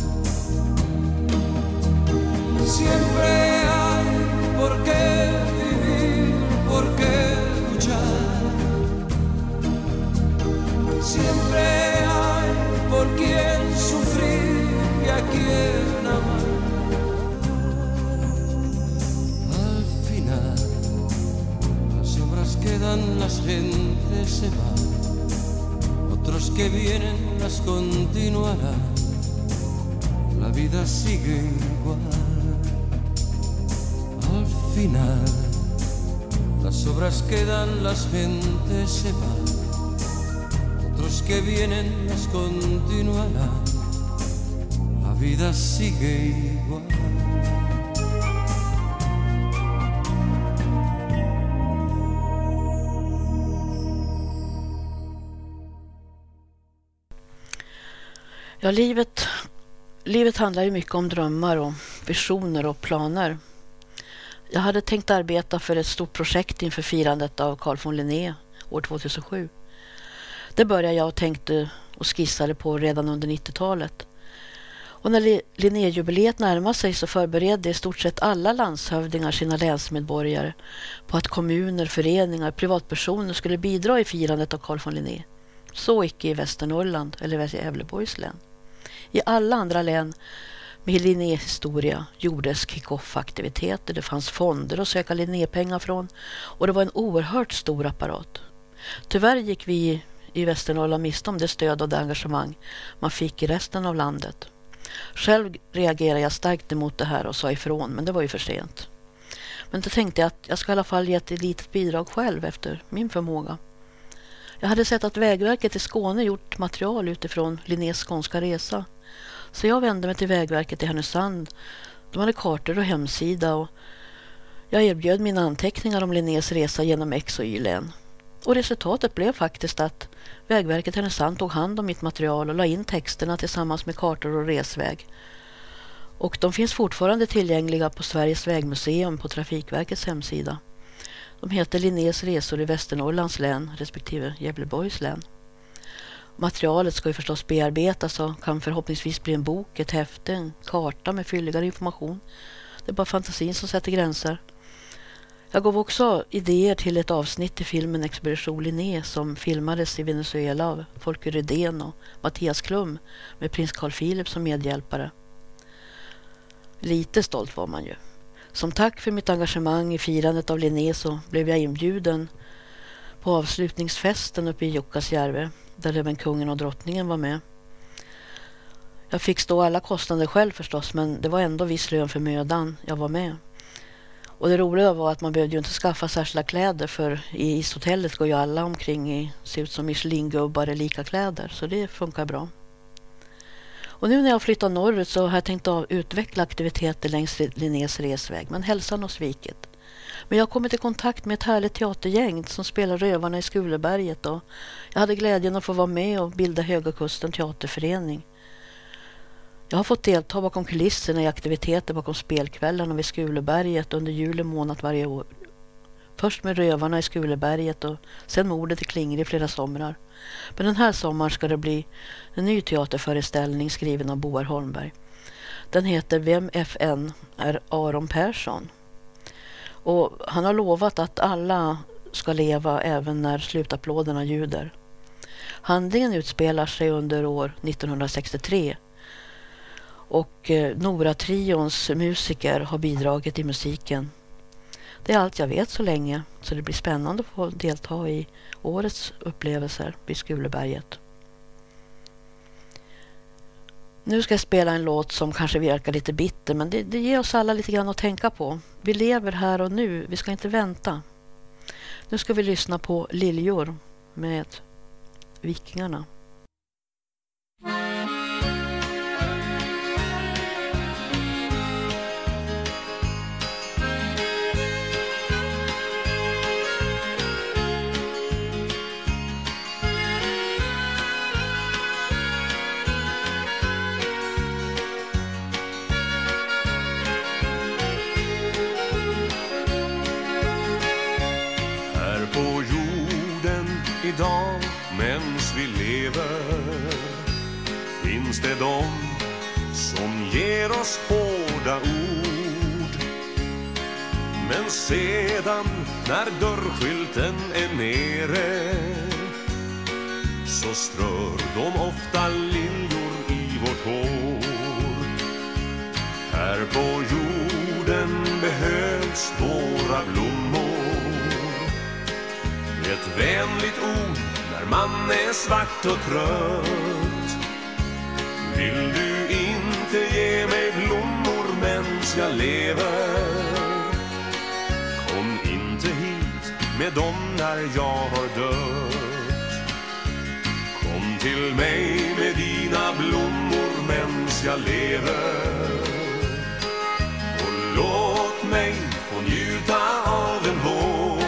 Que vienen las continuarán. La vida sigue igual final. Las obras quedan, las gentes se van. Otros que vienen las continuarán. La vida sigue igual. Ja, livet, livet handlar ju mycket om drömmar och visioner och planer. Jag hade tänkt arbeta för ett stort projekt inför firandet av Carl von Linné år 2007. Det började jag och tänkte och skissade på redan under 90-talet. Och när Linnéjubileet närmade sig så förberedde i stort sett alla landshövdingar sina länsmedborgare på att kommuner, föreningar, privatpersoner skulle bidra i firandet av Carl von Linné. Så icke i Västernorrland eller Gävleborgs län. I alla andra län med Linnéhistoria gjordes kick-off-aktiviteter. Det fanns fonder att söka Linnépengar från och det var en oerhört stor apparat. Tyvärr gick vi i Västernorrland miste om det stöd och det engagemang man fick i resten av landet. Själv reagerade jag starkt emot det här och sa ifrån, men det var ju för sent. Men då tänkte jag att jag ska i alla fall ge ett litet bidrag själv efter min förmåga. Jag hade sett att Vägverket i Skåne gjort material utifrån Linnés skånska resa. Så jag vände mig till Vägverket i Härnösand. De hade kartor och hemsida och jag erbjöd mina anteckningar om Linnés resa genom X och Y-län. Och resultatet blev faktiskt att Vägverket Härnösand tog hand om mitt material och la in texterna tillsammans med kartor och resväg. Och de finns fortfarande tillgängliga på Sveriges vägmuseum på Trafikverkets hemsida. De heter Linnés resor i Västernorrlands län respektive Gävleborgs län. Materialet ska ju förstås bearbetas och kan förhoppningsvis bli en bok, ett häfte, en karta med fylligare information. Det är bara fantasin som sätter gränser. Jag gav också idéer till ett avsnitt i filmen Expedition Linné som filmades i Venezuela av Folke Rydén och Mattias Klum med prins Carl Philip som medhjälpare. Lite stolt var man ju. Som tack för mitt engagemang i firandet av Linné så blev jag inbjuden på avslutningsfesten uppe i Jukkasjärvi där även kungen och drottningen var med. Jag fick stå alla kostnader själv förstås men det var ändå viss lön för mödan jag var med. Och det roliga var att man behövde ju inte skaffa särskilda kläder för i ishotellet går ju alla omkring i, ser ut som Michelin-gubbar i lika kläder så det funkar bra. Och nu när jag flyttar norrut så har jag tänkt att utveckla aktiviteter längs Linnés resväg men hälsan har svikit. Men jag har kommit i kontakt med ett härligt teatergäng som spelar Rövarna i Skuleberget och jag hade glädjen att få vara med och bilda Höga Kusten teaterförening. Jag har fått delta bakom kulisserna i aktiviteter bakom spelkvällarna vid Skuleberget under juli månad varje år. Först med Rövarna i Skuleberget och sen mordet i Klingre i flera somrar. Men den här sommaren ska det bli en ny teaterföreställning skriven av Boar Holmberg. Den heter Vem FN är Aron Persson. Och han har lovat att alla ska leva även när slutapplåderna ljuder. Handlingen utspelar sig under år 1963 och eh, Nora-trions musiker har bidragit i musiken. Det är allt jag vet så länge, så det blir spännande att få delta i årets upplevelser vid Skuleberget. Nu ska jag spela en låt som kanske verkar lite bitter, men det, det ger oss alla lite grann att tänka på. Vi lever här och nu, vi ska inte vänta. Nu ska vi lyssna på Liljor med Vikingarna. Som ger oss hårda ord. Men sedan när dörrskylten är nere så strör de ofta liljor i vårt hår. Här på jorden behövs våra blommor. Ett vänligt ord när man är svart och trött. Vill du jag lever. Kom inte hit med dem när jag har dött. Kom till mig med dina blommor mens jag lever. Och låt mig få njuta av en vår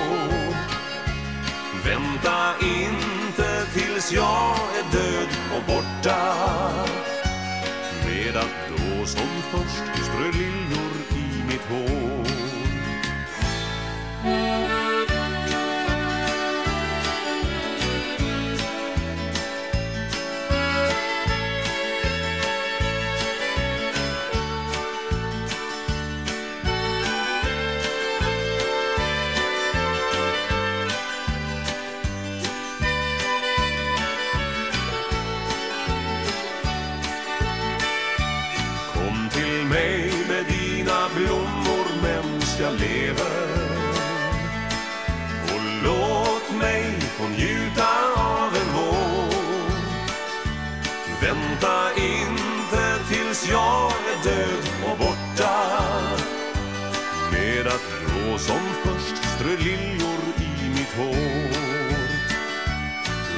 Vänta inte tills jag är död och borta. Med att då som först strö liljor att då som först strö liljor i mitt hår.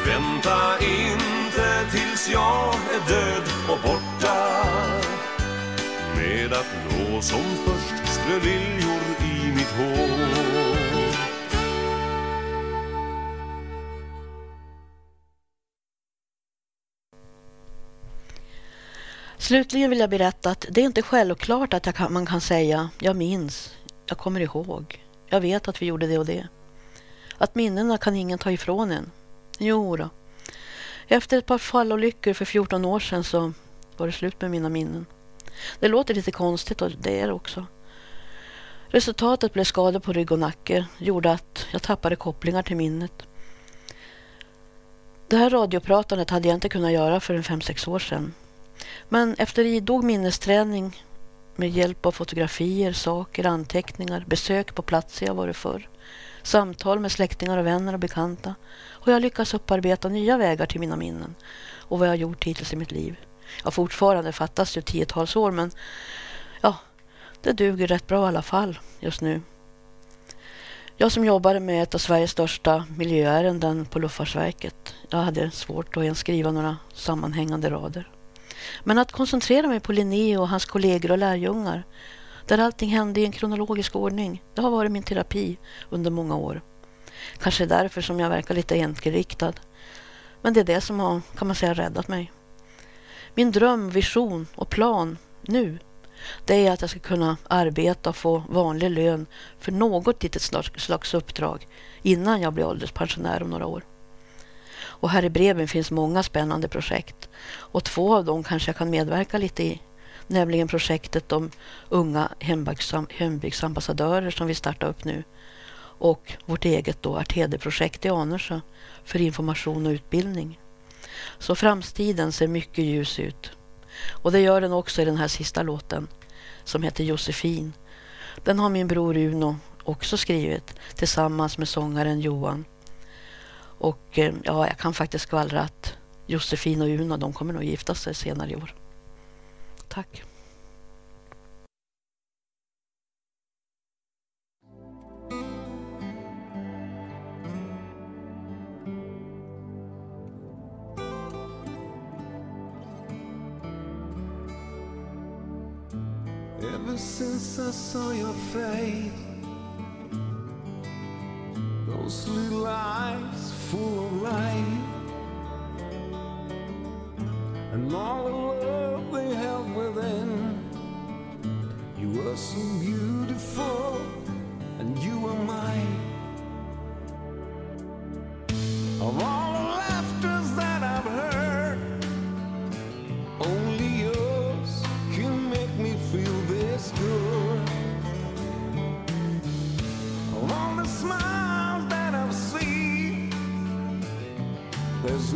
Vänta inte tills jag är död och borta. Med att då som först strö liljor i mitt hår. Slutligen vill jag berätta att det är inte självklart att jag kan, man kan säga jag minns, jag kommer ihåg, jag vet att vi gjorde det och det. Att minnena kan ingen ta ifrån en. Jo då. Efter ett par fallolyckor för 14 år sedan så var det slut med mina minnen. Det låter lite konstigt och det är det också. Resultatet blev skador på rygg och nacke, gjorde att jag tappade kopplingar till minnet. Det här radiopratandet hade jag inte kunnat göra för en 5-6 år sedan. Men efter idog minnesträning med hjälp av fotografier, saker, anteckningar, besök på platser jag varit förr, samtal med släktingar och vänner och bekanta har jag lyckats upparbeta nya vägar till mina minnen och vad jag gjort hittills i mitt liv. Ja, fortfarande fattas ju tiotals år men ja, det duger rätt bra i alla fall just nu. Jag som jobbade med ett av Sveriges största miljöärenden på Luftfartsverket, jag hade svårt att ens skriva några sammanhängande rader. Men att koncentrera mig på Linné och hans kollegor och lärjungar, där allting hände i en kronologisk ordning, det har varit min terapi under många år. Kanske därför som jag verkar lite enkelriktad. Men det är det som har, kan man säga, räddat mig. Min dröm, vision och plan nu, det är att jag ska kunna arbeta och få vanlig lön för något litet slags, slags uppdrag innan jag blir ålderspensionär om några år. Och här i breven finns många spännande projekt och två av dem kanske jag kan medverka lite i. Nämligen projektet om unga hembygdsambassadörer som vi startar upp nu och vårt eget då Artede-projekt i Anörsa för information och utbildning. Så framtiden ser mycket ljus ut. Och det gör den också i den här sista låten som heter Josefin. Den har min bror Uno också skrivit tillsammans med sångaren Johan. Och eh, ja, jag kan faktiskt skvallra att Josefin och Uno, de kommer nog gifta sig senare i år. Tack. Ever since I saw your face, those little eyes full of light, and all the love they held within, you were so beautiful, and you were mine. Of all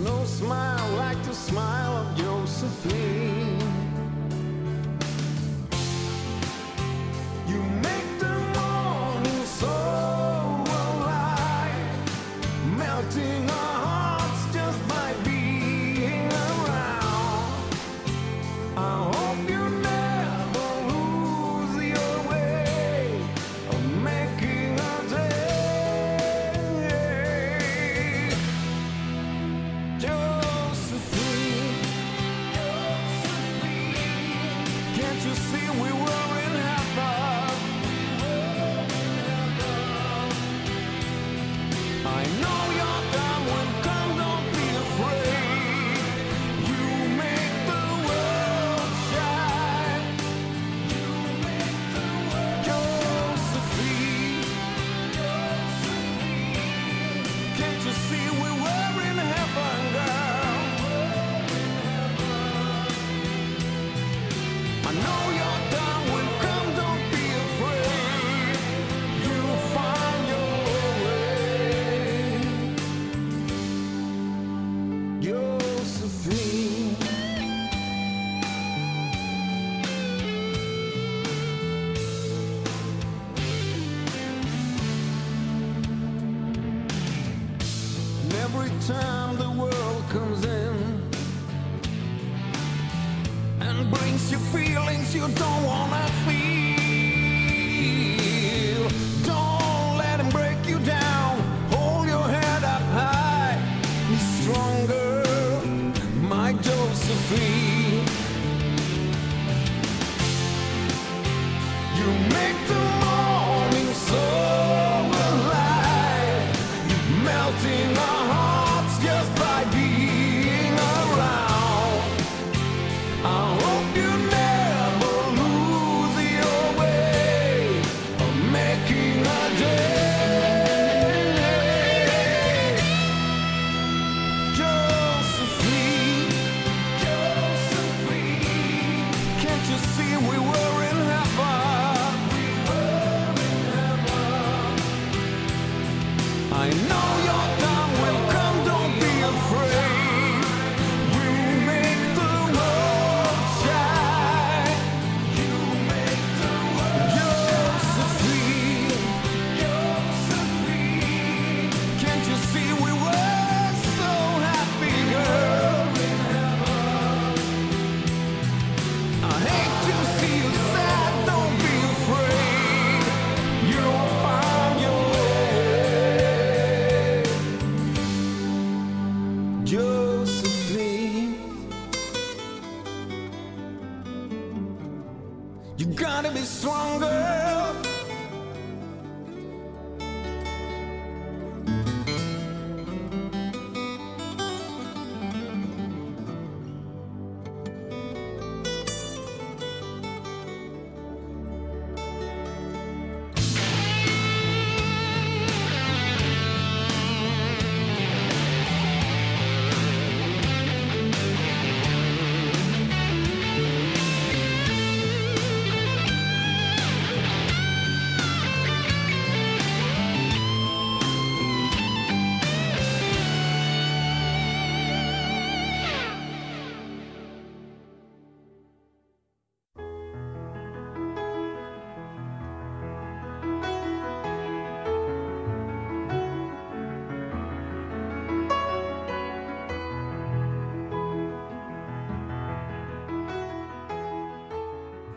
no smile like the smile of Josephine.